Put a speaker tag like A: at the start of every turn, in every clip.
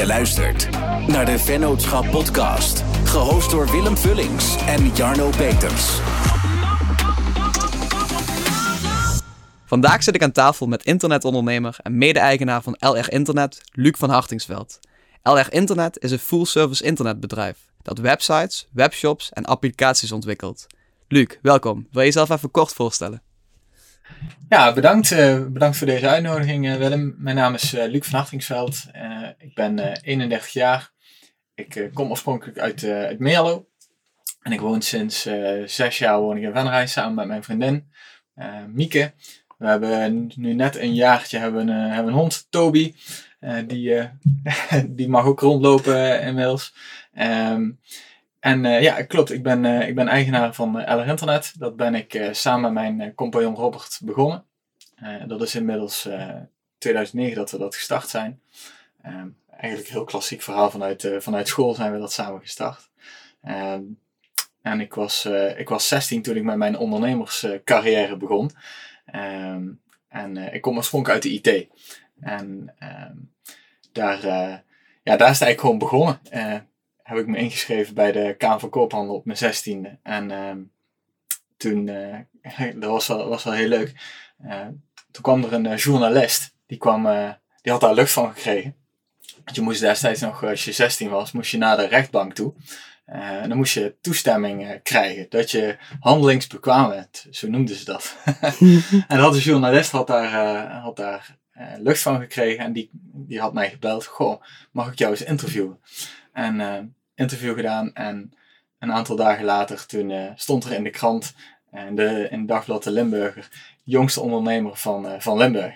A: Je luistert naar de Vennootschap Podcast, gehost door Willem Vullings en Jarno Peters.
B: Vandaag zit ik aan tafel met internetondernemer en mede-eigenaar van LR Internet, Luc van Hartingsveld. LR Internet is een full-service internetbedrijf dat websites, webshops en applicaties ontwikkelt. Luc, welkom. Wil je jezelf even kort voorstellen?
C: Ja, bedankt, uh, bedankt voor deze uitnodiging, uh, Willem. Mijn naam is uh, Luc van Hartingsveld. ik ben 31 jaar. Ik kom oorspronkelijk uit, uit. En ik woon sinds zes jaar woon in Venray samen met mijn vriendin Mieke. We hebben nu net een jaartje hebben, hebben een hond, Toby. die, die mag ook rondlopen inmiddels. Um, en uh, ja, klopt. Ik ben, uh, ik ben eigenaar van uh, LR Internet. Dat ben ik samen met mijn compagnon Robert begonnen. dat is inmiddels 2009 dat we dat gestart zijn. Ehm, eigenlijk een heel klassiek verhaal. Vanuit, vanuit school zijn we dat samen gestart. Ehm, en ik was, ik was 16 toen ik met mijn ondernemerscarrière begon. Um, en ik kom oorspronkelijk uit de IT. En daar, ja, daar is het eigenlijk gewoon begonnen heb ik me ingeschreven bij de Kamer van Koophandel op mijn zestiende. En uh, toen, uh, dat was wel, was wel heel leuk. Uh, toen kwam er een uh, journalist, die, kwam, die had daar lucht van gekregen. Want je moest destijds nog, als je 16 was, moest je naar de rechtbank toe. en dan moest je toestemming krijgen dat je handelingsbekwaam bent. Zo noemden ze dat. en dat de journalist had daar, had daar lucht van gekregen en die, die had mij gebeld. Goh, mag ik jou eens interviewen? En interview gedaan. En een aantal dagen later, toen uh, stond er in de krant, en de, in Dagblad de Limburger, jongste ondernemer van, uh, van Limburg.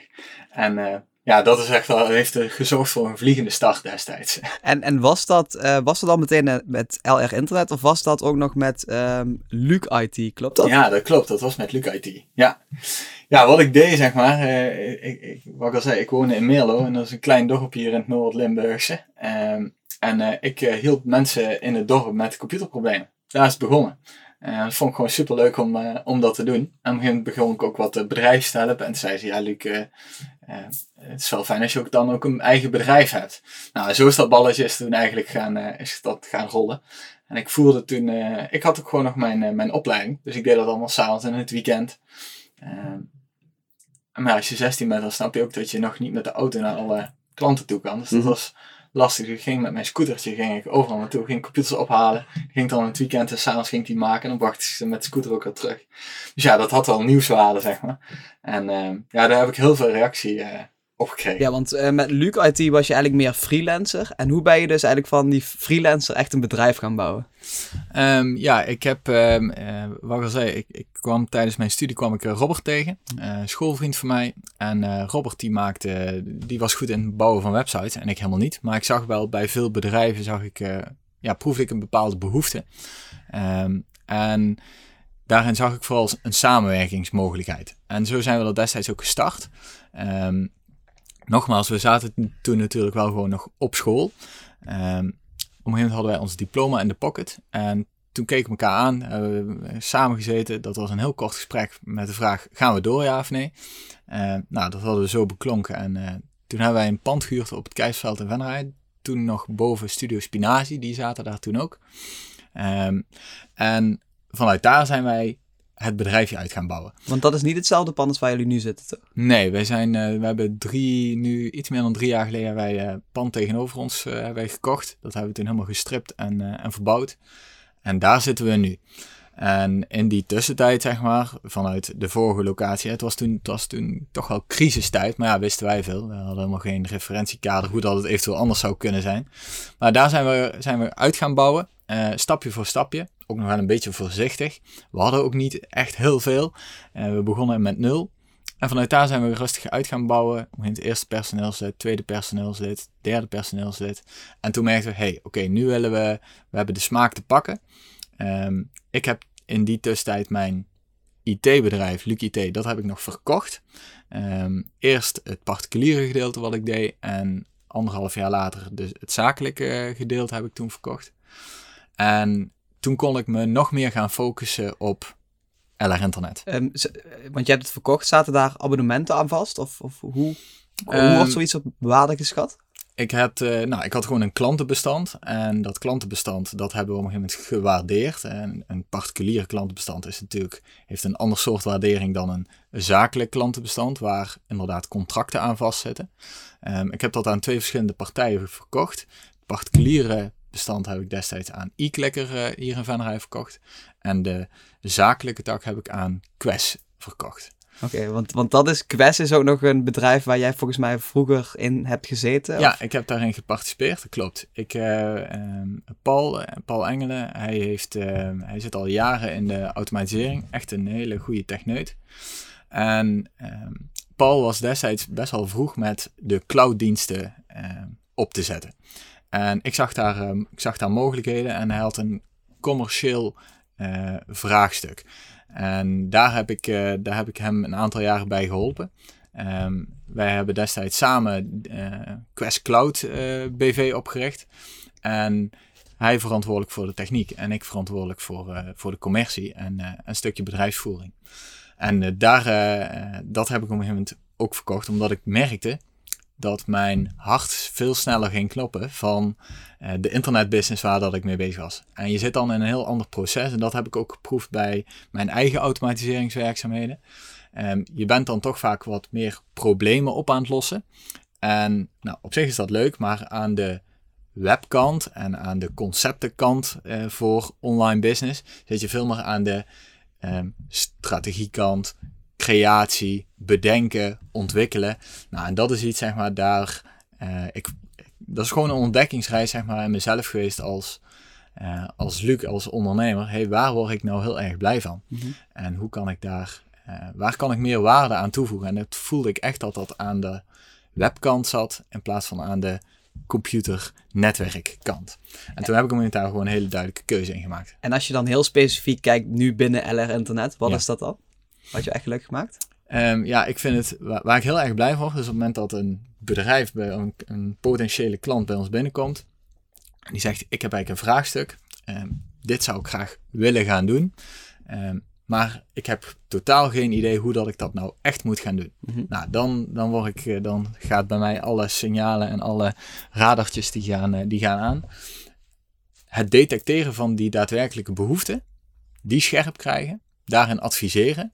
C: En ja, dat is echt wel, heeft gezorgd voor een vliegende start destijds.
B: En, en was, dat, was dat dan meteen met LR Internet of was dat ook nog met um, Luc IT, klopt dat?
C: Ja, dat klopt, dat was met Luc IT, ja. Ja, wat ik deed, zeg maar, ik, ik, wat ik al zei, ik woonde in Meerlo en dat is een klein dorp hier in het Noord-Limburgse. Um, en uh, ik hielp mensen in het dorp met computerproblemen. Daar is het begonnen. En dat vond ik gewoon super leuk om, uh, om dat te doen. En op een gegeven moment begon ik ook wat bedrijven te helpen. En toen zei ze, ja Luc, het is wel fijn als je ook dan ook een eigen bedrijf hebt. Nou, zo is dat balletje is toen eigenlijk gaan, is dat gaan rollen. En ik voelde toen, ik had ook gewoon nog mijn, mijn opleiding. Dus ik deed dat allemaal s'avonds en in het weekend. maar als je 16 bent, dan snap je ook dat je nog niet met de auto naar alle klanten toe kan. Dus dat mhm. was lastig. Ik ging met mijn scootertje ging ik overal naartoe. ging computers ophalen. Ging dan het weekend en s'avonds ging die maken. En dan bracht ik ze met de scooter ook weer terug. Dus ja, dat had wel nieuwswaarde, zeg maar. En uh, ja, daar heb ik heel veel reactie uh, gekregen.
B: Ja, want uh, met Luc IT was je eigenlijk meer freelancer. En hoe ben je dus eigenlijk van die freelancer echt een bedrijf gaan bouwen?
C: Um, ja, ik heb, um, wat ik al zei, ik, ik, kwam tijdens mijn studie kwam ik Robert tegen, uh, schoolvriend van mij. En Robert die maakte, die was goed in het bouwen van websites en ik helemaal niet. Maar ik zag wel bij veel bedrijven, zag ik, ja, proefde ik een bepaalde behoefte. Um, en daarin zag ik vooral een samenwerkingsmogelijkheid. En zo zijn we dat destijds ook gestart. Um, nogmaals, we zaten toen natuurlijk wel gewoon nog op school. Um, op een gegeven moment hadden wij ons diploma in de pocket. En toen keken we elkaar aan, hebben we samen gezeten. Dat was een heel kort gesprek met de vraag, gaan we door ja of nee? Uh, nou, dat hadden we zo beklonken. En uh, toen hebben wij een pand gehuurd op het Keisveld in Venray. Toen nog boven Studio Spinazie, die zaten daar toen ook. Um, en vanuit daar zijn wij het bedrijfje uit gaan bouwen.
B: Want dat is niet hetzelfde pand als waar jullie nu zitten, toch?
C: Nee, wij zijn, uh, we hebben drie, nu iets meer dan drie jaar geleden, wij uh, pand tegenover ons uh, hebben wij gekocht. Dat hebben we toen helemaal gestript en, en verbouwd. En daar zitten we nu. En in die tussentijd, zeg maar, vanuit de vorige locatie, het was toen, het was toen toch wel crisistijd, maar ja, wisten wij veel. We hadden helemaal geen referentiekader hoe dat het eventueel anders zou kunnen zijn. Maar daar zijn we, zijn we uit gaan bouwen, stapje voor stapje ook nog wel een beetje voorzichtig. We hadden ook niet echt heel veel. Uh, we begonnen met nul. En vanuit daar zijn we rustig uit gaan bouwen. Het eerste personeelslid, tweede personeelslid, derde personeelslid. En toen merkten we, hey, oké, nu willen we, we hebben de smaak te pakken. Um, ik heb in die tussentijd mijn IT-bedrijf, Luc IT, dat heb ik nog verkocht. Um, eerst het particuliere gedeelte wat ik deed en anderhalf jaar later dus het zakelijke gedeelte heb ik toen verkocht. En toen kon ik me nog meer gaan focussen op LR Internet.
B: Um, want je hebt het verkocht, zaten daar abonnementen aan vast? Of, of hoe, hoe wordt ehm, zoiets op waarde geschat?
C: ik, had, eh, nou, ik had gewoon een klantenbestand. En dat klantenbestand, dat hebben we op een gegeven moment gewaardeerd. En een particuliere klantenbestand is natuurlijk, heeft een ander soort waardering dan een zakelijk klantenbestand, waar inderdaad contracten aan vastzitten. Um, ik heb dat aan twee verschillende partijen verkocht. Het particuliere bestand heb ik destijds aan e-clicker uh, hier in Venray verkocht. En de zakelijke tak heb ik aan Quest verkocht.
B: Oké, want, want dat is, Quest is ook nog een bedrijf waar jij volgens mij vroeger in hebt gezeten?
C: Ja, ik heb daarin geparticipeerd, dat klopt. Ik, uh, Paul, eh, Paul Engelen, hij, heeft, uh, hij zit al jaren in de automatisering, echt een hele goede techneut. En ehm, Paul was destijds best wel vroeg met de clouddiensten op te zetten. En ik zag, daar, ik zag daar mogelijkheden en hij had een commercieel vraagstuk. En daar heb ik, uh, daar heb ik hem een aantal jaren bij geholpen. Um, wij hebben destijds samen uh, Quest Cloud BV opgericht. En hij verantwoordelijk voor de techniek en ik verantwoordelijk voor, voor de commercie en een stukje bedrijfsvoering. En daar, dat heb ik op een gegeven moment ook verkocht, omdat ik merkte dat mijn hart veel sneller ging kloppen van uh, de internetbusiness waar dat ik mee bezig was. En je zit dan in een heel ander proces en dat heb ik ook geproefd bij mijn eigen automatiseringswerkzaamheden. Um, je bent dan toch vaak wat meer problemen op aan het lossen. En nou, op zich is dat leuk, maar aan de webkant en aan de conceptenkant uh, voor online business zit je veel meer aan de um, strategiekant, creatie, bedenken, ontwikkelen. Nou, en dat is iets, zeg maar, daar. Uh, ik, dat is gewoon een ontdekkingsreis, zeg maar, in mezelf geweest als, uh, als Luc, als ondernemer. hey, waar word ik nou heel erg blij van? Mm -hmm. En hoe kan ik daar, uh, waar kan ik meer waarde aan toevoegen? En dat voelde ik echt dat dat aan de webkant zat, in plaats van aan de computer-netwerkkant. En toen heb ik hem daar gewoon een hele duidelijke keuze in gemaakt.
B: En als je dan heel specifiek kijkt nu binnen LR Internet, wat ja. is dat dan? Wat je echt leuk gemaakt?
C: Um, ja, ik vind het, waar, waar, ik heel erg blij van word, is op het moment dat een bedrijf, bij een, een potentiële klant bij ons binnenkomt. En die zegt, ik heb eigenlijk een vraagstuk. Um, dit zou ik graag willen gaan doen. Um, maar ik heb totaal geen idee hoe dat ik dat nou echt moet gaan doen. Mm -hmm. Nou, dan, dan, word ik, dan gaat bij mij alle signalen en alle radartjes die gaan, die gaan aan. Het detecteren van die daadwerkelijke behoeften, die scherp krijgen, daarin adviseren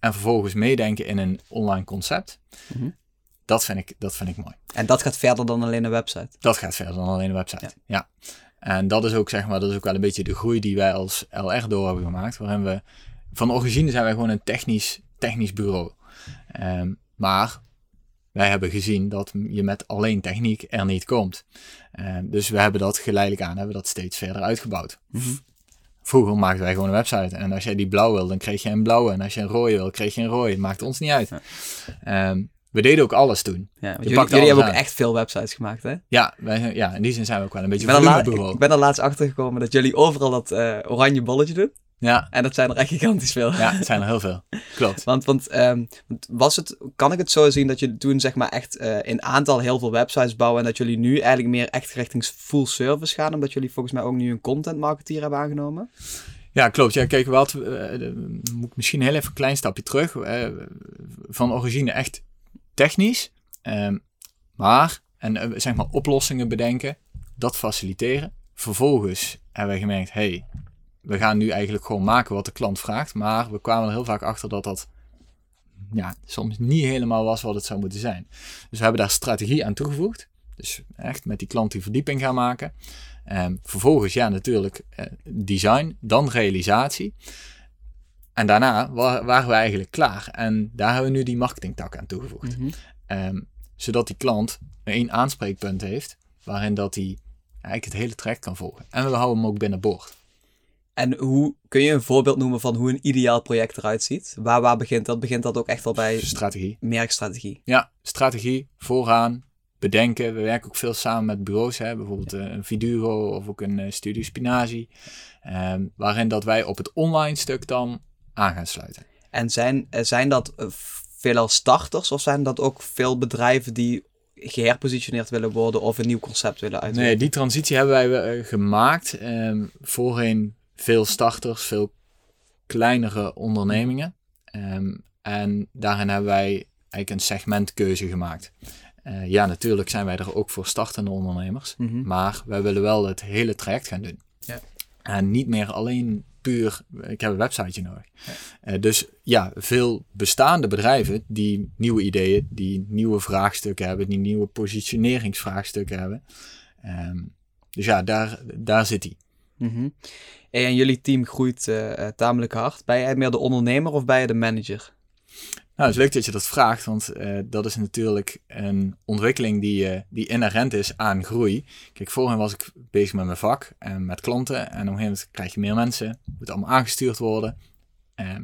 C: en vervolgens meedenken in een online concept. Mm -hmm. dat, vind ik, dat vind ik mooi.
B: En dat gaat verder dan alleen een website?
C: Dat gaat verder dan alleen een website, ja. ja. En dat is ook, zeg maar, dat is ook wel een beetje de groei die wij als LR door hebben gemaakt. Waarin we, van origine zijn wij gewoon een technisch, technisch bureau. Um, maar wij hebben gezien dat je met alleen techniek er niet komt. Um, dus we hebben dat geleidelijk aan, hebben dat steeds verder uitgebouwd. Mm -hmm. Vroeger maakten wij gewoon een website. En als jij die blauw wil, dan kreeg je een blauwe. En als je een rode wil, kreeg je een rode. Het maakt ons niet uit. Ja. Um, we deden ook alles toen.
B: Ja, jullie, jullie hebben ook echt veel websites gemaakt, hè?
C: Ja, wij, ja, in die zin zijn we ook wel een beetje een
B: Ik ben er laatst achter gekomen dat jullie overal dat uh, oranje bolletje doen.
C: Ja.
B: En dat zijn er echt gigantisch veel.
C: Ja, het zijn er heel veel. Klopt.
B: want, want um, was het, kan ik het zo zien dat je toen zeg maar echt uh, in aantal heel veel websites bouwen en dat jullie nu eigenlijk meer echt richting full service gaan, omdat jullie volgens mij ook nu een content marketeer hebben aangenomen?
C: Ja, klopt. Ja, kijk, wat, uh, moet misschien heel even een klein stapje terug. Uh, van origine echt technisch. Um, maar, en zeg maar oplossingen bedenken, dat faciliteren. Vervolgens hebben wij gemerkt, hey, we gaan nu eigenlijk gewoon maken wat de klant vraagt. Maar we kwamen er heel vaak achter dat dat ja, soms niet helemaal was wat het zou moeten zijn. Dus we hebben daar strategie aan toegevoegd. Dus echt met die klant die verdieping gaan maken. Um, vervolgens, ja, natuurlijk uh, design, dan realisatie. En daarna wa waren we eigenlijk klaar. En daar hebben we nu die marketingtak aan toegevoegd. Mm -hmm. um, zodat die klant één aanspreekpunt heeft, waarin dat hij eigenlijk het hele traject kan volgen. En we houden hem ook binnenboord.
B: En hoe kun je een voorbeeld noemen van hoe een ideaal project eruit ziet? Waar, waar begint dat? Begint dat ook echt al bij
C: strategie?
B: Merkstrategie.
C: Ja, strategie, vooraan, bedenken. We werken ook veel samen met bureaus, hè? bijvoorbeeld ja. een Viduro of ook een uh, Studio Spinazie. Um, waarin dat wij op het online stuk dan aan gaan sluiten.
B: En zijn, zijn dat veelal starters of zijn dat ook veel bedrijven die geherpositioneerd willen worden of een nieuw concept willen uitwerken?
C: Nee, die transitie hebben wij gemaakt. Um, voorheen veel starters, veel kleinere ondernemingen. Um, en daarin hebben wij eigenlijk een segmentkeuze gemaakt. Eh, ja, natuurlijk zijn wij er ook voor startende ondernemers.
B: Mhm.
C: Maar wij willen wel het hele traject gaan doen.
B: Ja.
C: En niet meer alleen puur, ik heb een websiteje nodig. Eh, dus ja, veel bestaande bedrijven die nieuwe ideeën, die nieuwe vraagstukken hebben, die nieuwe positioneringsvraagstukken hebben. Ehm, dus ja, daar, daar zit hij.
B: Mhm. En jullie team groeit eh, eh, tamelijk hard. Ben jij meer de ondernemer of ben je de manager?
C: Nou, het is leuk dat je dat vraagt, want eh, dat is natuurlijk een ontwikkeling die, die inherent is aan groei. Kijk, voorheen was ik bezig met mijn vak en met klanten. En op een gegeven moment krijg je meer mensen, moet allemaal aangestuurd worden. Ehm,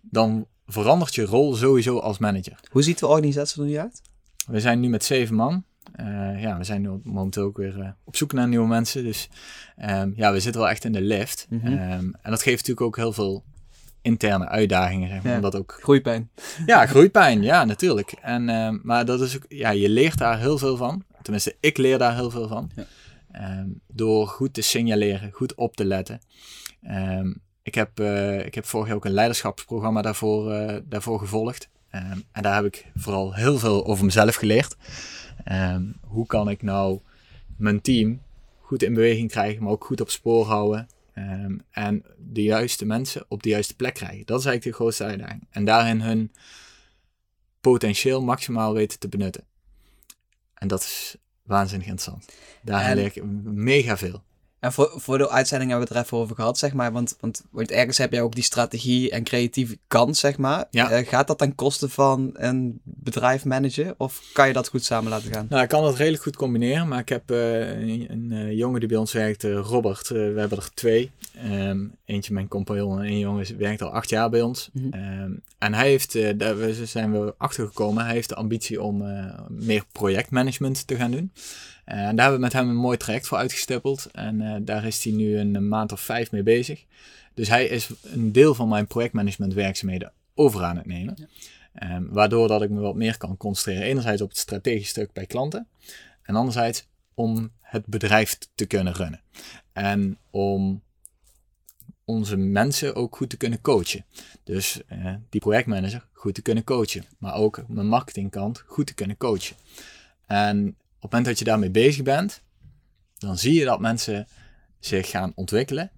C: dan verandert je rol sowieso als manager.
B: Hoe ziet de organisatie er nu uit?
C: We zijn nu met zeven man. Eh, ja, we zijn nu momenteel ook weer eh, op zoek naar nieuwe mensen. Dus ehm, ja, we zitten wel echt in de lift.
B: Mhm.
C: Ehm, en dat geeft natuurlijk ook heel veel interne uitdagingen. Zeg maar,
B: Ja.
C: omdat ook
B: Groeipijn.
C: ja, groeipijn, ja, natuurlijk. En, ehm, maar dat is ook, ja, je leert daar heel veel van. Tenminste, ik leer daar heel veel van.
B: Ja.
C: Door goed te signaleren, goed op te letten. Ik, heb, eh, ik heb vorig jaar ook een leiderschapsprogramma daarvoor, daarvoor gevolgd. En daar heb ik vooral heel veel over mezelf geleerd. Ehm, hoe kan ik nou mijn team goed in beweging krijgen, maar ook goed op spoor houden. Ehm, en de juiste mensen op de juiste plek krijgen. Dat is eigenlijk de grootste uitdaging. En daarin hun potentieel maximaal weten te benutten. En dat is waanzinnig interessant. Daar
B: En-
C: leer ik mega veel.
B: En voor, voor de uitzending hebben we het er even over gehad, zeg maar. Want, want, want ergens heb je ook die strategie en creatieve kant, zeg maar.
C: Ja.
B: Eh, gaat dat ten koste van een bedrijf managen? Of kan je dat goed samen laten gaan?
C: Nou, ik kan dat redelijk goed combineren, maar ik heb eh, een, een eh, jongen die bij ons werkt, Robert. We hebben er twee. Ehm, eentje mijn compagnon en één jongen werkt al acht jaar bij ons.
B: Mhm.
C: Ehm, en hij heeft, daar we- zijn we achtergekomen, hij heeft de ambitie om meer projectmanagement te gaan doen. Eh, en daar hebben we met hem een mooi traject voor uitgestippeld. En eh, daar is hij nu een, maand of vijf mee bezig. Dus hij is een deel van mijn projectmanagement werkzaamheden over aan het nemen. Ehm, waardoor dat ik me wat meer kan concentreren. Enerzijds op het strategisch stuk bij klanten. En anderzijds om het bedrijf te kunnen runnen. En om onze mensen ook goed te kunnen coachen. Dus eh, die projectmanager goed te kunnen coachen. Maar ook mijn marketingkant goed te kunnen coachen. En het moment dat je daarmee bezig bent, dan zie je dat mensen zich gaan ontwikkelen.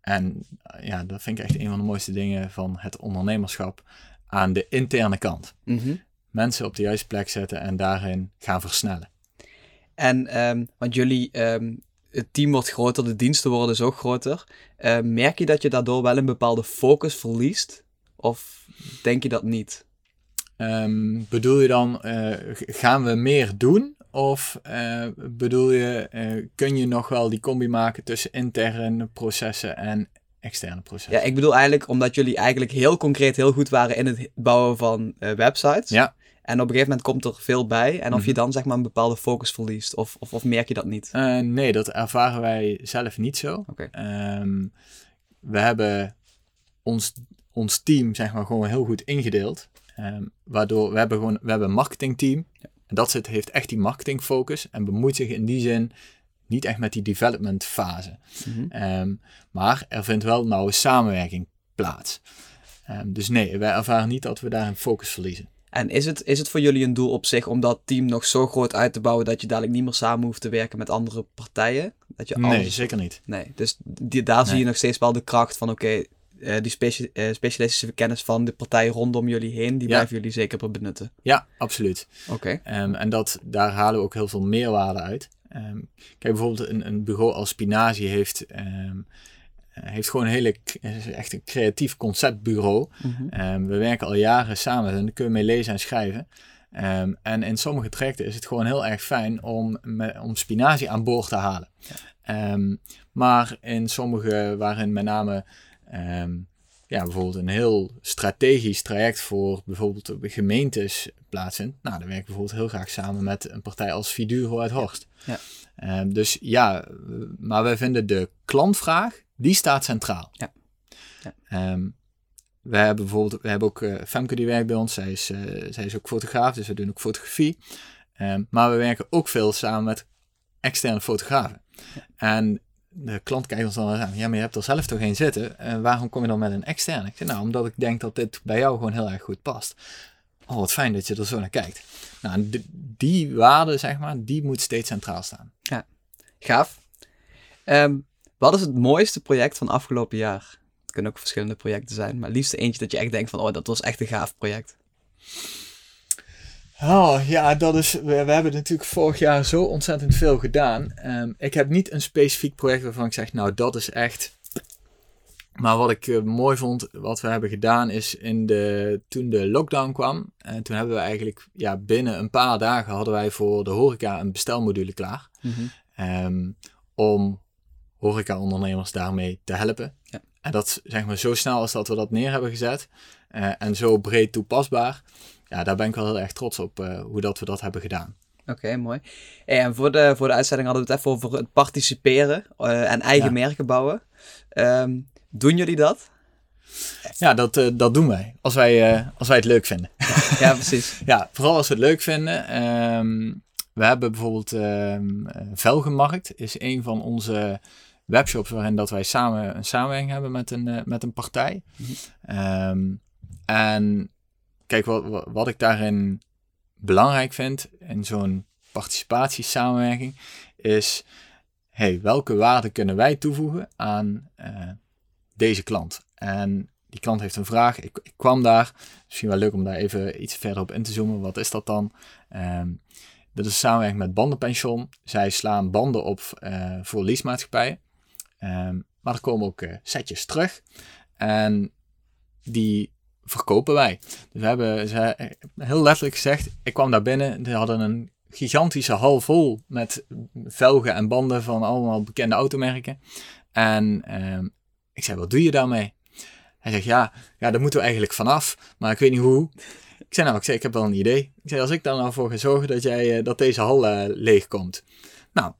C: En eh, ja, dat vind ik echt een van de mooiste dingen van het ondernemerschap aan de interne kant.
B: Mhm.
C: Mensen op de juiste plek zetten en daarin gaan versnellen.
B: En, ehm, want jullie, ehm, het team wordt groter, de diensten worden dus ook groter. Eh, merk je dat je daardoor wel een bepaalde focus verliest? Of denk je dat niet?
C: Ehm, bedoel je dan, eh, gaan we meer doen? Of eh, bedoel je, eh, kun je nog wel die combi maken tussen interne processen en externe processen?
B: Ja, ik bedoel eigenlijk omdat jullie eigenlijk heel concreet heel goed waren in het bouwen van eh, websites.
C: Ja.
B: En op een gegeven moment komt er veel bij. En of
C: Mhm.
B: je dan zeg maar een bepaalde focus verliest. Of, of, of merk je dat niet?
C: Nee, dat ervaren wij zelf niet zo.
B: Oké.
C: Ehm, we hebben ons, ons team zeg maar gewoon heel goed ingedeeld. Ehm, waardoor we hebben gewoon we hebben een marketingteam. En dat zit, heeft echt die marketingfocus en bemoeit zich in die zin niet echt met die development fase.
B: Mhm.
C: Ehm, maar er vindt wel nauwe samenwerking plaats. Ehm, dus nee, wij ervaren niet dat we daar een focus verliezen.
B: En is het, is het voor jullie een doel op zich om dat team nog zo groot uit te bouwen dat je dadelijk niet meer samen hoeft te werken met andere partijen? Dat je
C: Nee, zeker niet.
B: Nee, dus die, daar zie je nog steeds wel de kracht van, oké, eh, die eh, specialistische kennis van de partijen rondom jullie heen, die
C: Ja.
B: blijven jullie zeker benutten.
C: Ja, absoluut.
B: Oké.
C: Ehm, en dat, daar halen we ook heel veel meerwaarde uit. Ehm, kijk, bijvoorbeeld een, een bureau als Spinazie heeft, ehm, eh, heeft gewoon een hele, echt een creatief conceptbureau. Ehm, we werken al jaren samen en daar kun je mee lezen en schrijven. En in sommige trajecten is het gewoon heel erg fijn om, me- om spinazie aan boord te halen. Maar in sommige, waarin met name ehm, ja, bijvoorbeeld een heel strategisch traject voor bijvoorbeeld gemeentes plaatsvindt. Nou, dan werk ik bijvoorbeeld heel graag samen met een partij als Viduro uit Horst.
B: Ja.
C: Ehm, dus ja, maar wij vinden de klantvraag, die staat centraal.
B: Ja. Ja.
C: Ehm, we hebben bijvoorbeeld, we hebben ook eh, Femke die werkt bij ons. Zij is, eh, zij is ook fotograaf, dus we doen ook fotografie. Maar we werken ook veel samen met externe fotografen. En de klant kijkt ons dan aan. Ja, maar je hebt er zelf toch geen zitten. Eh, waarom kom je dan met een externe? Ik zeg, nou, omdat ik denk dat dit bij jou gewoon heel erg goed past. oh wat fijn dat je er zo naar kijkt. Nou, en die, waarde, zeg maar, die moet steeds centraal staan.
B: Gaaf. Ehm, wat is het mooiste project van afgelopen jaar? Het kunnen ook verschillende projecten zijn, maar liefst eentje dat je echt denkt van, oh, dat was echt een gaaf project.
C: Oh ja, dat is. We, we hebben natuurlijk vorig jaar zo ontzettend veel gedaan. Ehm, ik heb niet een specifiek project waarvan ik zeg, nou dat is echt. Maar wat ik eh, mooi vond, wat we hebben gedaan, is in de, toen de lockdown kwam. En toen hebben we eigenlijk, ja, binnen een paar dagen hadden wij voor de horeca een bestelmodule klaar. Ehm, om horeca-ondernemers daarmee te helpen.
B: Ja.
C: En dat zeg maar zo snel als dat we dat neer hebben gezet. eh, en zo breed toepasbaar. Ja, daar ben ik wel heel erg trots op eh, hoe dat we dat hebben gedaan.
B: Oké, mooi. En voor de, voor de uitzending hadden we het even over het participeren eh, en eigen
C: Ja.
B: merken bouwen. Ehm, doen jullie dat?
C: Ja, dat, eh, dat doen wij. Als wij, als wij het leuk vinden.
B: ja, precies.
C: Ja, vooral als we het leuk vinden. Ehm, we hebben bijvoorbeeld eh, Velgenmarkt. Is een van onze webshops waarin dat wij samen een samenwerking hebben met een, met een partij.
B: Mhm.
C: En kijk, wat, wat, ik daarin belangrijk vind in zo'n participatiesamenwerking is... Hey, welke waarde kunnen wij toevoegen aan eh, deze klant? En die klant heeft een vraag. Ik, ik kwam daar. Misschien wel leuk om daar even iets verder op in te zoomen. Wat is dat dan? Ehm dat is samenwerking met Bandenpension. Zij slaan banden op eh, voor leasemaatschappijen. Ehm, maar er komen ook eh, setjes terug. En die verkopen wij. Dus we hebben ze, heel letterlijk gezegd, ik kwam daar binnen. Ze hadden een gigantische hal vol met velgen en banden van allemaal bekende automerken. En ehm, ik zei, wat doe je daarmee? Hij zegt, ja, ja, daar moeten we eigenlijk vanaf, maar ik weet niet hoe. Ik zei, nou, ik, ik heb wel een idee. Ik zei, als ik daar nou voor ga zorgen dat, jij, eh, dat deze hal eh, leeg komt. Nou,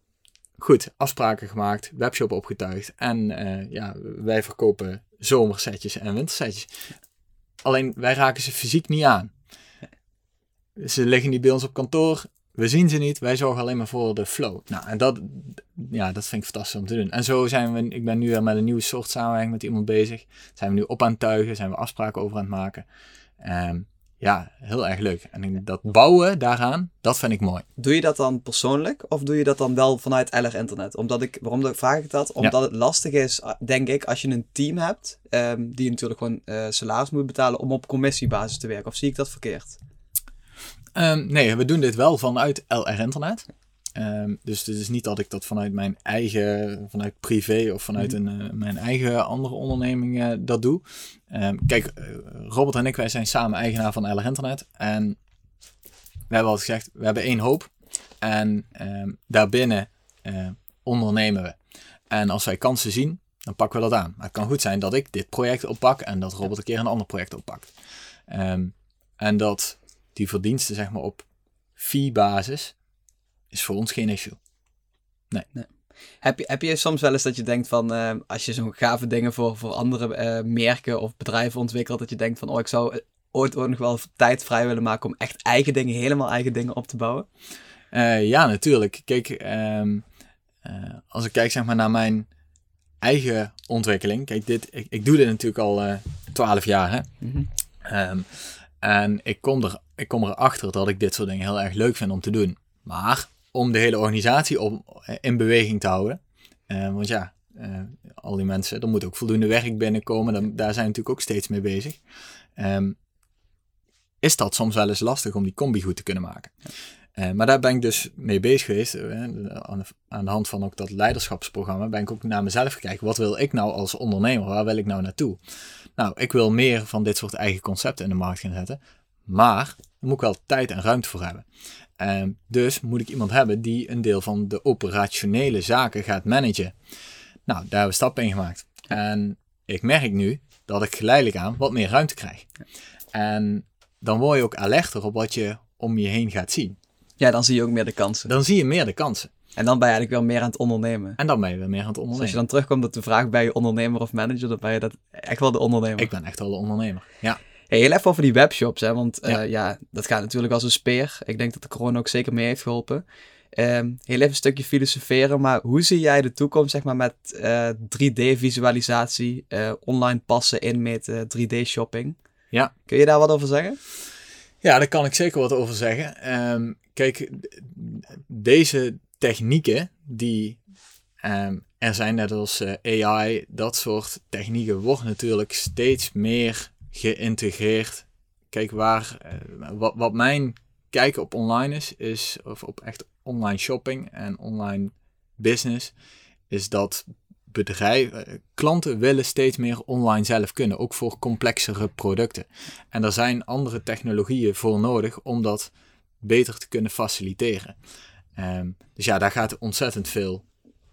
C: goed, afspraken gemaakt, webshop opgetuigd. En eh, ja, wij verkopen zomersetjes en wintersetjes. Alleen, wij raken ze fysiek niet aan. Ze liggen niet bij ons op kantoor. We zien ze niet. Wij zorgen alleen maar voor de flow. Nou, en dat, ja, dat vind ik fantastisch om te doen. En zo zijn we, ik ben nu weer met een nieuwe soort samenwerking met iemand bezig. Zijn we nu op aan het tuigen, zijn we afspraken over aan het maken. Ehm, ja, heel erg leuk. En dat bouwen daaraan, dat vind ik mooi.
B: Doe je dat dan persoonlijk of doe je dat dan wel vanuit LR Internet? Omdat ik, waarom vraag ik dat? Omdat het lastig is, ah, denk ik, als je een team hebt, ehm, die natuurlijk gewoon eh, salaris moet betalen om op commissiebasis te werken. Of zie ik dat verkeerd?
C: Ehm, nee, we doen dit wel vanuit LR Internet. Ehm, dus het is niet dat ik dat vanuit mijn eigen, vanuit privé of vanuit een, eh, mijn eigen andere onderneming eh, dat doe. Ehm, kijk, eh, Robert en ik, wij zijn samen eigenaar van LR Internet. En we hebben altijd gezegd, we hebben één hoop. En ehm, daarbinnen eh, ondernemen we. En als wij kansen zien, dan pakken we dat aan. Maar het kan goed zijn dat ik dit project oppak en dat Robert een keer een ander project oppakt. En dat die verdiensten zeg maar op fee-basis is voor ons geen issue.
B: Heb je, heb je soms wel eens dat je denkt van, eh, als je zo'n gave dingen voor, voor andere eh, merken of bedrijven ontwikkelt, dat je denkt van, oh, ik zou ooit ook nog wel tijd vrij willen maken om echt eigen dingen, helemaal eigen dingen op te bouwen?
C: Eh, ja, natuurlijk. Kijk, ehm, eh, als ik kijk zeg maar naar mijn eigen ontwikkeling. Kijk, dit, ik, ik doe dit natuurlijk al twaalf jaar. Hè? Ehm, en ik kom, er, ik kom erachter dat ik dit soort dingen heel erg leuk vind om te doen. Maar om de hele organisatie op, in beweging te houden. eh, want ja, eh, al die mensen, er moet ook voldoende werk binnenkomen. Dan, daar zijn we natuurlijk ook steeds mee bezig. Ehm, is dat soms wel eens lastig om die combi goed te kunnen maken. Eh, maar daar ben ik dus mee bezig geweest. eh, aan, de, aan de hand van ook dat leiderschapsprogramma ben ik ook naar mezelf gekeken. Wat wil ik nou als ondernemer? Waar wil ik nou naartoe? Nou, ik wil meer van dit soort eigen concepten in de markt gaan zetten. Maar daar moet ik wel tijd en ruimte voor hebben. Ehm, dus moet ik iemand hebben die een deel van de operationele zaken gaat managen. Nou, daar hebben we stappen in gemaakt. En ik merk nu dat ik geleidelijk aan wat meer ruimte krijg. En dan word je ook alerter op wat je om je heen gaat zien.
B: Ja, dan zie je ook meer de kansen.
C: Dan zie je meer de kansen.
B: En dan ben je eigenlijk wel meer aan het ondernemen.
C: En dan ben je weer meer aan het
B: Dus als je
C: ondernemen.
B: dan terugkomt op de vraag, ben je ondernemer of manager, dan ben je dat echt wel de ondernemer.
C: Ik ben echt wel de ondernemer. Ja.
B: Hey, heel even over die webshops, hè, want eh,
C: Ja.
B: ja. dat gaat natuurlijk als een speer. Ik denk dat de corona ook zeker mee heeft geholpen. Ehm, heel even een stukje filosoferen, maar hoe zie jij de toekomst zeg maar, met eh, 3D-visualisatie, eh, online passen, inmeten, 3D-shopping?
C: Ja.
B: Kun je daar wat over zeggen?
C: Ja, daar kan ik zeker wat over zeggen. Ehm, kijk, deze technieken die ehm, er zijn, net als eh, AI, dat soort technieken, wordt natuurlijk steeds meer geïntegreerd. Kijk, waar, uh, wat, wat mijn kijk op online is, is, of op echt online shopping en online business, is dat bedrijven, eh, klanten willen steeds meer online zelf kunnen, ook voor complexere producten. En er zijn andere technologieën voor nodig om dat beter te kunnen faciliteren. Ehm, dus ja, daar gaat ontzettend veel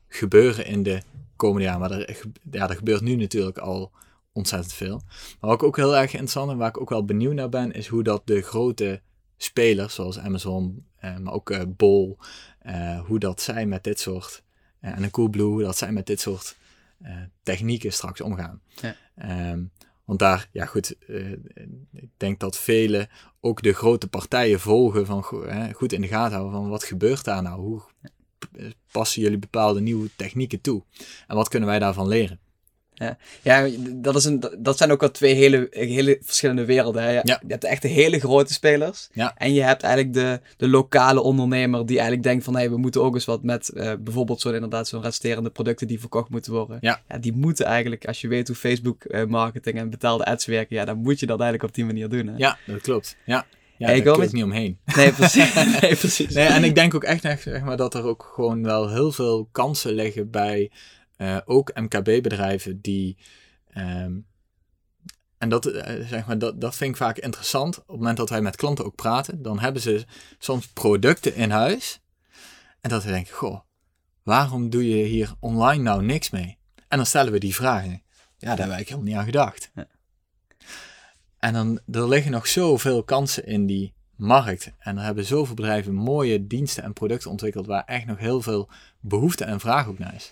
C: gebeuren in de komende jaren. Maar ja, er gebeurt nu natuurlijk al ontzettend veel. Maar wat ik ook heel erg interessant en waar ik ook wel benieuwd naar ben, is hoe dat de grote spelers zoals Amazon, eh, maar ook uh, Bol, uh, hoe dat zij met dit soort, en een Coolblue, hoe dat zij met dit soort technieken straks omgaan. Ja. Um, want daar, ja goed, ik denk dat velen ook de grote partijen volgen van goed in de gaten houden van wat gebeurt daar nou? Hoe passen jullie bepaalde nieuwe technieken toe? En wat kunnen wij daarvan leren?
B: Ja, ja dat, is een, dat zijn ook wel twee hele, hele verschillende werelden. Hè? Je, ja. je hebt echt de hele grote spelers. Ja. En je hebt eigenlijk de, de lokale ondernemer die eigenlijk denkt van... Hey, we moeten ook eens wat met uh, bijvoorbeeld zo'n inderdaad zo'n resterende producten die verkocht moeten worden. Ja. ja. die moeten eigenlijk, als je weet hoe Facebook uh, marketing en betaalde ads werken... Ja, dan moet je dat eigenlijk op die manier doen. Hè?
C: Ja, dat klopt. Ja. Ja, ik daar niet omheen.
B: Nee, precies. nee, precies.
C: Nee, en ik denk ook echt zeg maar, dat er ook gewoon wel heel veel kansen liggen bij uh, ook MKB-bedrijven die. Um, en dat, uh, zeg maar, dat, dat vind ik vaak interessant. Op het moment dat wij met klanten ook praten, dan hebben ze soms producten in huis. En dat we denken: Goh, waarom doe je hier online nou niks mee? En dan stellen we die vragen. Ja, daar heb ik helemaal niet aan gedacht. Ja. En dan er liggen nog zoveel kansen in die markt. En er hebben zoveel bedrijven mooie diensten en producten ontwikkeld waar echt nog heel veel behoefte en vraag ook naar is.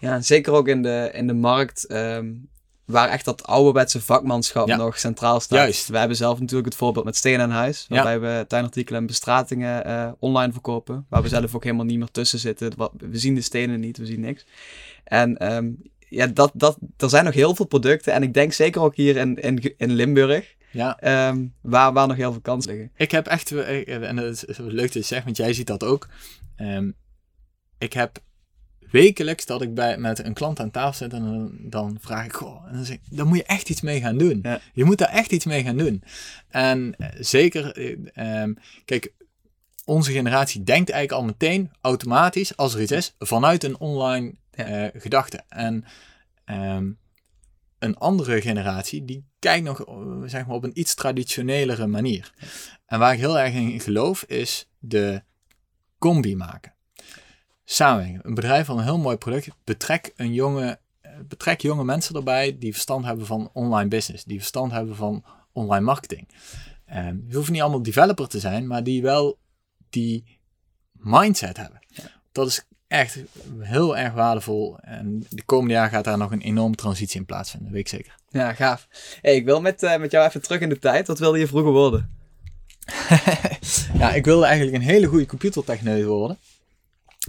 B: Ja, zeker ook in de, in de markt ehm, waar echt dat ouderwetse vakmanschap nog centraal staat.
C: Juist.
B: We hebben zelf natuurlijk het voorbeeld met Steen aan Huis, waarbij we tuinartikelen en bestratingen uh, online verkopen, waar we zelf ook helemaal niet meer tussen zitten. We zien de stenen niet, we zien niks. En um, ja, dat, dat, er zijn nog heel veel producten en ik denk zeker ook hier in, in, in Limburg, ja. Um, waar, waar nog heel veel kansen liggen.
C: Ik heb echt, eh, en het is leuk dat je zegt, want jij ziet dat ook. Um, ik heb wekelijks dat ik bij, met een klant aan tafel zit en dan, dan vraag ik, goh, en dan zeg ik, dan moet je echt iets mee gaan doen. Je moet daar echt iets mee gaan doen. En eh, zeker, eh, ehm, kijk, onze generatie denkt eigenlijk al meteen automatisch, als er iets is, vanuit een online uh, gedachte. En um, een andere generatie, die kijkt nog zeg maar, op een iets traditionelere manier. En waar ik heel erg in geloof, is de combi maken samenwerking. Een bedrijf van een heel mooi product. Betrek, een jonge, eh, betrek jonge mensen erbij die verstand hebben van online business. Die verstand hebben van online marketing. Um, je hoeft niet allemaal developer te zijn, maar die wel die mindset hebben. Dat is echt heel erg waardevol. En de komende jaar gaat daar nog een enorme transitie in plaatsvinden, weet ik zeker.
B: Ja, gaaf. Hey, ik wil met, uh, met jou even terug in de tijd. Wat wilde je vroeger worden?
C: ja, ik wilde eigenlijk een hele goede computertechneut worden.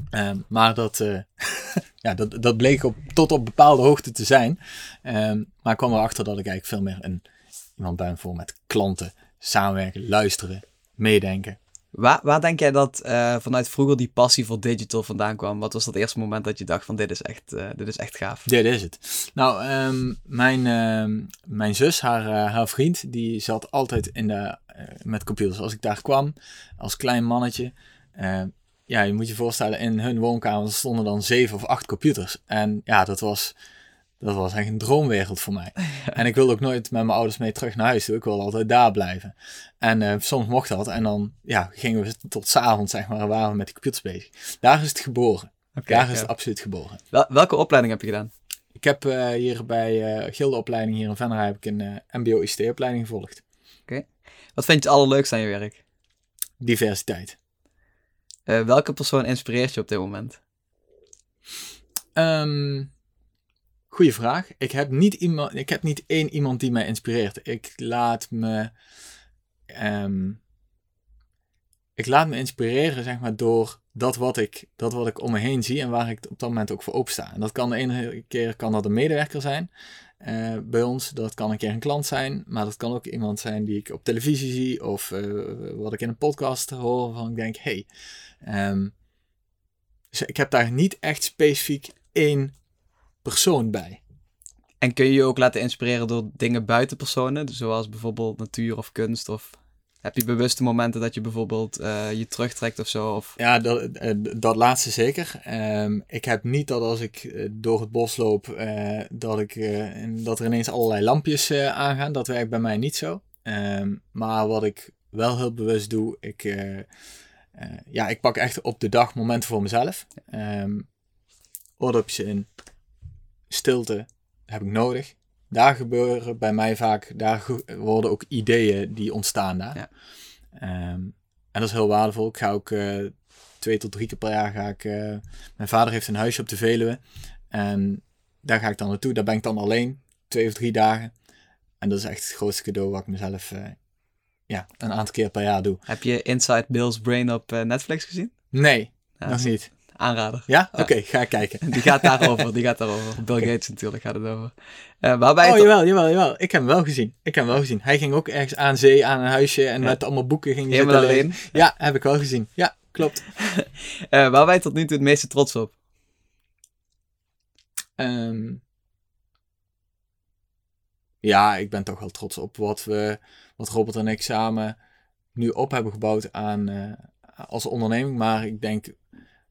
C: Ehm, maar dat, uh, ja, dat, dat bleek op, tot op bepaalde hoogte te zijn. Um, maar ik kwam erachter dat ik eigenlijk veel meer een, iemand ben voor met klanten, samenwerken, luisteren, meedenken.
B: Waar, waar denk jij dat uh, vanuit vroeger die passie voor digital vandaan kwam? Wat was dat eerste moment dat je dacht van dit is echt, uh, dit is echt gaaf?
C: Dit is het. Nou, um, mijn, mijn zus, haar, haar vriend, die zat altijd in de, met computers. Als ik daar kwam, als klein mannetje, ja, je moet je voorstellen, in hun woonkamer stonden dan zeven of acht computers. En ja, dat was, dat was echt een droomwereld voor mij. En ik wilde ook nooit met mijn ouders mee terug naar huis toe. Ik wilde altijd daar blijven. En uh, soms mocht dat. En dan ja, gingen we tot s'avond, zeg maar, waren we met de computers bezig. Daar is het geboren. daar is het absoluut geboren.
B: Wel, welke opleiding heb je gedaan?
C: Ik heb uh, hier bij uh, Gildeopleiding hier in Venray heb ik een mbo-ICT-opleiding gevolgd.
B: Oké. Wat vind je het allerleukste aan je werk?
C: Diversiteit.
B: Uh, welke persoon inspireert je op dit moment?
C: Um, goeie vraag. Ik heb, niet iemand, ik heb niet één iemand die mij inspireert. Ik laat me. Um, ik laat me inspireren, zeg maar, door dat wat, ik, dat wat ik om me heen zie en waar ik op dat moment ook voor opensta. En dat kan de ene keer kan dat een medewerker zijn eh, bij ons, dat kan een keer een klant zijn, maar dat kan ook iemand zijn die ik op televisie zie of eh, wat ik in een podcast hoor van ik denk, hey, ehm, dus ik heb daar niet echt specifiek één persoon bij.
B: En kun je je ook laten inspireren door dingen buiten personen, dus zoals bijvoorbeeld natuur of kunst of heb je bewuste momenten dat je bijvoorbeeld uh, je terugtrekt of zo? Of...
C: Ja, dat, uh, dat laatste zeker. Um, ik heb niet dat als ik uh, door het bos loop, dat, ik, dat er ineens allerlei lampjes aangaan. Dat werkt bij mij niet zo. Um, maar wat ik wel heel bewust doe, ik, ja, ik pak echt op de dag momenten voor mezelf. Um, oordopjes in, stilte heb ik nodig daar gebeuren bij mij vaak, daar worden ook ideeën die ontstaan daar. Ja. Um, en dat is heel waardevol. Ik ga ook uh, twee tot drie keer per jaar ga ik. Uh, mijn vader heeft een huisje op de Veluwe. En daar ga ik dan naartoe. Daar ben ik dan alleen, twee of drie dagen. En dat is echt het grootste cadeau wat ik mezelf uh, ja, een aantal keer per jaar doe.
B: Heb je Inside Bill's Brain op Netflix gezien?
C: Nee, nog niet
B: aanrader.
C: Ja? Oké, ga kijken.
B: Die gaat daarover, die gaat daarover. Bill Gates natuurlijk gaat het over. Uh, waarbij
C: oh, jawel, jawel, jawel. Ik heb hem wel gezien. Ik heb hem wel gezien. Hij ging ook ergens aan zee, aan een huisje en met allemaal boeken ging hij
B: Helemaal alleen.
C: Ja, heb ik wel gezien. Ja, klopt.
B: uh, waar wij tot nu toe het meeste trots op?
C: Um, ja, ik ben toch wel trots op wat we, wat Robert en ik samen nu op hebben gebouwd aan, uh, als onderneming. Maar ik denk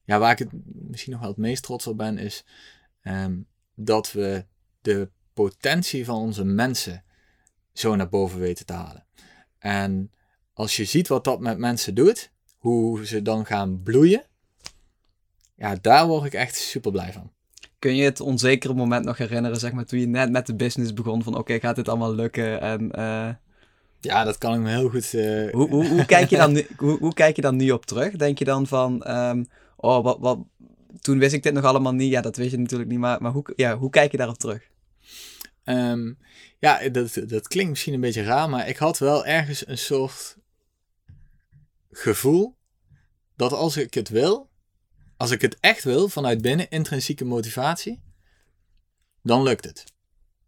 C: ja, waar ik het misschien nog wel het meest trots op ben, is ehm, dat we de potentie van onze mensen zo naar boven weten te halen. En als je ziet wat dat met mensen doet, hoe ze dan gaan bloeien, ja, daar word ik echt super blij van.
B: Kun je het onzekere moment nog herinneren, zeg maar, toen je net met de business begon, van oké, gaat dit allemaal lukken? En, uh...
C: Ja, dat kan ik me heel goed... Uh...
B: Hoe, hoe, hoe, kijk je dan nu, hoe, hoe, kijk je dan nu op terug? Denk je dan van, um, oh, wat, wat, toen wist ik dit nog allemaal niet. Ja, dat weet je natuurlijk niet. Maar, maar hoe, ja, hoe kijk je daarop terug?
C: Um, ja, dat, dat klinkt misschien een beetje raar, maar ik had wel ergens een soort gevoel dat als ik het wil, als ik het echt wil, vanuit binnen, intrinsieke motivatie, dan lukt het.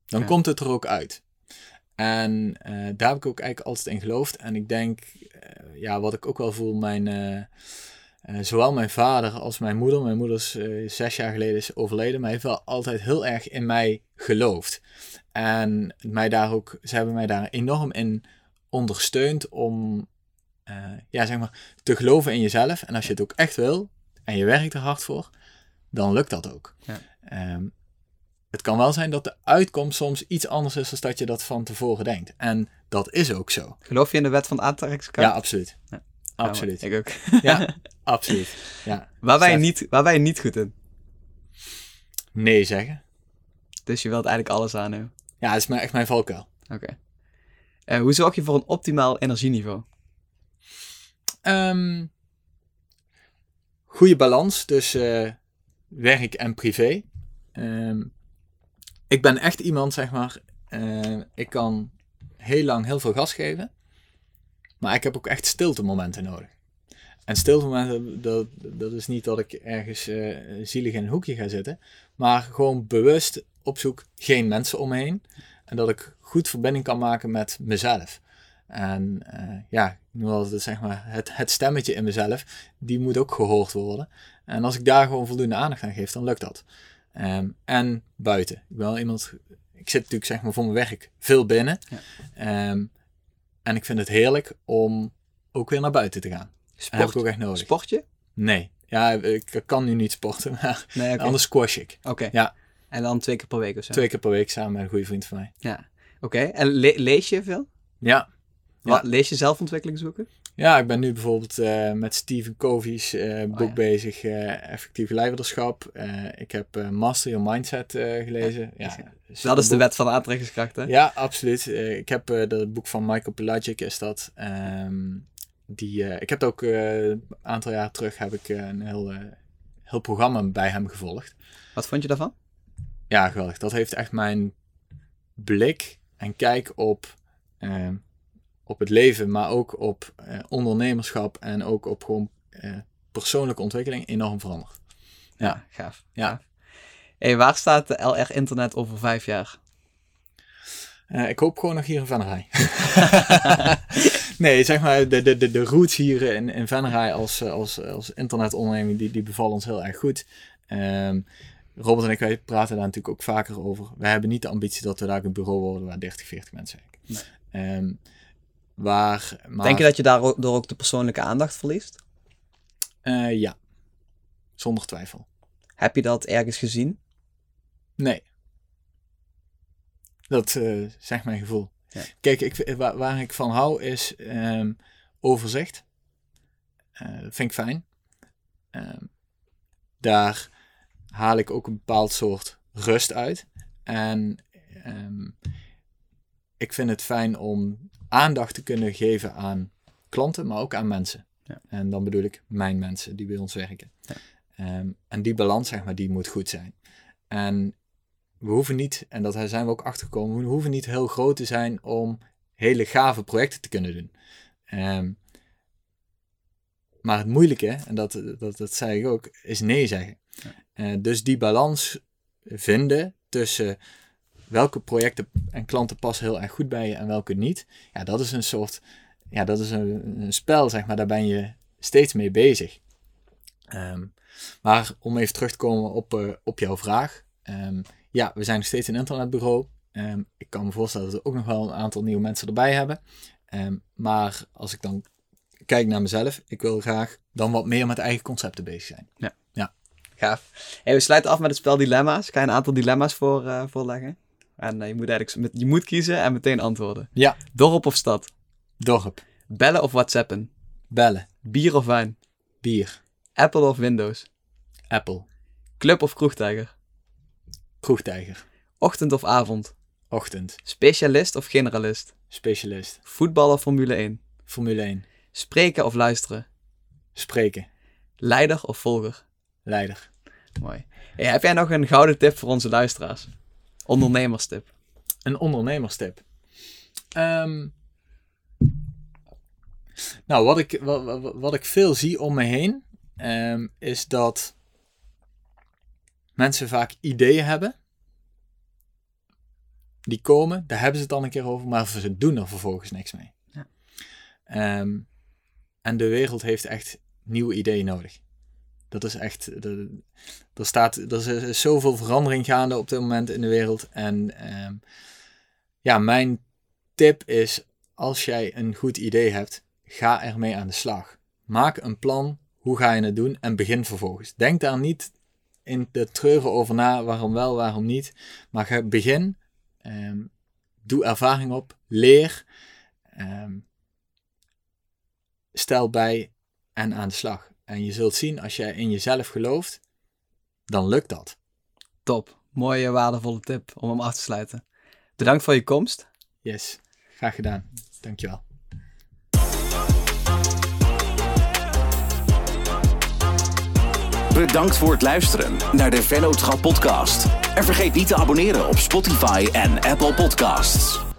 C: Dan komt het er ook uit. En uh, daar heb ik ook eigenlijk altijd in geloofd. En ik denk, uh, ja, wat ik ook wel voel, mijn, uh, uh, zowel mijn vader als mijn moeder, mijn moeder is zes jaar geleden is overleden, maar heeft wel altijd heel erg in mij geloofd. En mij daar ook, ze hebben mij daar enorm in ondersteund om ja, zeg maar, te geloven in jezelf. En als je het ook echt wil en je werkt er hard voor, dan lukt dat ook. Ja. Um, het kan wel zijn dat de uitkomst soms iets anders is dan dat je dat van tevoren denkt. En dat is ook zo.
B: Geloof je in de wet van aantrekkingskracht?
C: Ja, absoluut. Ja. Absoluut.
B: ik ook.
C: Ja, absoluut. Ja.
B: Waar, wij niet, waar wij niet goed in?
C: Nee zeggen.
B: Dus je wilt eigenlijk alles aannemen?
C: Ja, dat is mijn, echt mijn valkuil.
B: Oké. Okay. Uh, hoe zorg je voor een optimaal energieniveau?
C: Um, goede balans tussen uh, werk en privé. Um, ik ben echt iemand, zeg maar, uh, ik kan heel lang heel veel gas geven. Maar ik heb ook echt stilte momenten nodig. En stilte momenten, dat, dat is niet dat ik ergens uh, zielig in een hoekje ga zitten. Maar gewoon bewust op zoek, geen mensen om me. En dat ik goed verbinding kan maken met mezelf. En uh, ja, het, zeg maar, het, het stemmetje in mezelf, die moet ook gehoord worden. En als ik daar gewoon voldoende aandacht aan geef, dan lukt dat. Um, en buiten. Ik ben wel iemand, ik zit natuurlijk zeg maar voor mijn werk veel binnen. Ja. Um, en ik vind het heerlijk om ook weer naar buiten te gaan. Sport, heb ik ook echt nodig.
B: Sport je?
C: Nee. Ja, ik kan nu niet sporten, maar nee, okay. anders squash ik.
B: Oké.
C: Ja.
B: En dan twee keer per week of zo?
C: Twee keer per week samen met een goede vriend van mij.
B: Ja. Oké. En le lees je veel?
C: Ja.
B: Wat, lees je zelfontwikkelingsboeken?
C: Ja, ik ben nu bijvoorbeeld uh, met Stephen Covey's uh, boek oh, ja. bezig, uh, Effectieve Leiderschap. ik heb Master Your Mindset gelezen. Ja,
B: ja dat is de wet van aantrekkingskracht, hè?
C: Ja, absoluut. ik heb het boek van Michael Pelagic, is dat. Um, die, ik heb ook een aantal jaar terug heb ik, een heel, heel programma bij hem gevolgd.
B: Wat vond je daarvan?
C: Ja, geweldig. Dat heeft echt mijn blik en kijk op ehm, op het leven, maar ook op eh, ondernemerschap en ook op gewoon eh, persoonlijke ontwikkeling enorm veranderd.
B: Ja, gaaf.
C: Ja.
B: gaaf. Hey, waar staat de LR Internet over vijf jaar?
C: Eh, ik hoop gewoon nog hier in Venray. nee, zeg maar, de, de, de, de roots hier in, in Venray als, eh, als, als internetonderneming, die, die bevallen ons heel erg goed. Ehm, Robert en ik wij praten daar natuurlijk ook vaker over. We hebben niet de ambitie dat we daar een bureau worden waar 30, 40 mensen werken. Ehm, waar, maar,
B: Denk je dat je daardoor ook de persoonlijke aandacht verliest?
C: Eh, ja, zonder twijfel.
B: Heb je dat ergens gezien?
C: Nee. Dat uh, zegt mijn gevoel.
B: Ja.
C: Kijk, ik, waar, waar, ik van hou is um, overzicht. Uh, dat vind ik fijn. Um, daar haal ik ook een bepaald soort rust uit. En um, ik vind het fijn om aandacht te kunnen geven aan klanten, maar ook aan mensen.
B: Ja.
C: En dan bedoel ik mijn mensen die bij ons werken.
B: Ja.
C: en die balans, zeg maar, die moet goed zijn. En we hoeven niet, en dat zijn we ook achtergekomen, we hoeven niet heel groot te zijn om hele gave projecten te kunnen doen. Um, maar het moeilijke, en dat, dat, dat zei ik ook, is nee zeggen.
B: Ja.
C: Uh, dus die balans vinden tussen welke projecten en klanten passen heel erg goed bij je en welke niet. Ja, dat is een soort, ja, dat is een, een spel, zeg maar, daar ben je steeds mee bezig. Um, maar om even terug te komen op, uh, op jouw vraag. Um, ja, we zijn nog steeds een internetbureau. Um, ik kan me voorstellen dat we ook nog wel een aantal nieuwe mensen erbij hebben. Maar als ik dan kijk naar mezelf, ik wil graag dan wat meer met eigen concepten bezig zijn.
B: Ja.
C: ja.
B: Gaaf. Hey, we sluiten af met het spel Dilemma's. Ik ga je een aantal dilemma's voor, uh, voorleggen. En uh, je moet eigenlijk je moet kiezen en meteen antwoorden.
C: Ja.
B: Dorp of stad?
C: Dorp.
B: Bellen of whatsappen?
C: Bellen.
B: Bier of wijn?
C: Bier.
B: Apple of Windows?
C: Apple.
B: Club of kroegtijger?
C: Kroegtijger.
B: Ochtend of avond?
C: Ochtend.
B: Specialist of generalist?
C: Specialist.
B: Voetbal of Formule 1?
C: Formule 1.
B: Spreken of luisteren?
C: Spreken.
B: Leider of volger?
C: Leider.
B: Mooi. Hey, heb jij nog een gouden tip voor onze luisteraars? Ondernemerstip.
C: Een ondernemerstip. Um, nou, wat ik, wat, wat ik veel zie om me heen, um, is dat mensen vaak ideeën hebben. Die komen, daar hebben ze het dan een keer over, maar ze doen er vervolgens niks mee.
B: Ja.
C: Um, en de wereld heeft echt nieuwe ideeën nodig. Dat is echt. Er, staat, er is zoveel verandering gaande op dit moment in de wereld. En um, ja, mijn tip is: als jij een goed idee hebt, ga ermee aan de slag. Maak een plan. Hoe ga je het doen? En begin vervolgens. Denk daar niet in de treuren over na, waarom wel, waarom niet. Maar ga begin, um, doe ervaring op, leer, um, stel bij en aan de slag. En je zult zien, als jij in jezelf gelooft, dan lukt dat.
B: Top, mooie waardevolle tip om hem af te sluiten. Bedankt voor je komst.
C: Yes, graag gedaan. Dankjewel.
A: Bedankt voor het luisteren naar de Vennootschap podcast. En vergeet niet te abonneren op Spotify en Apple Podcasts.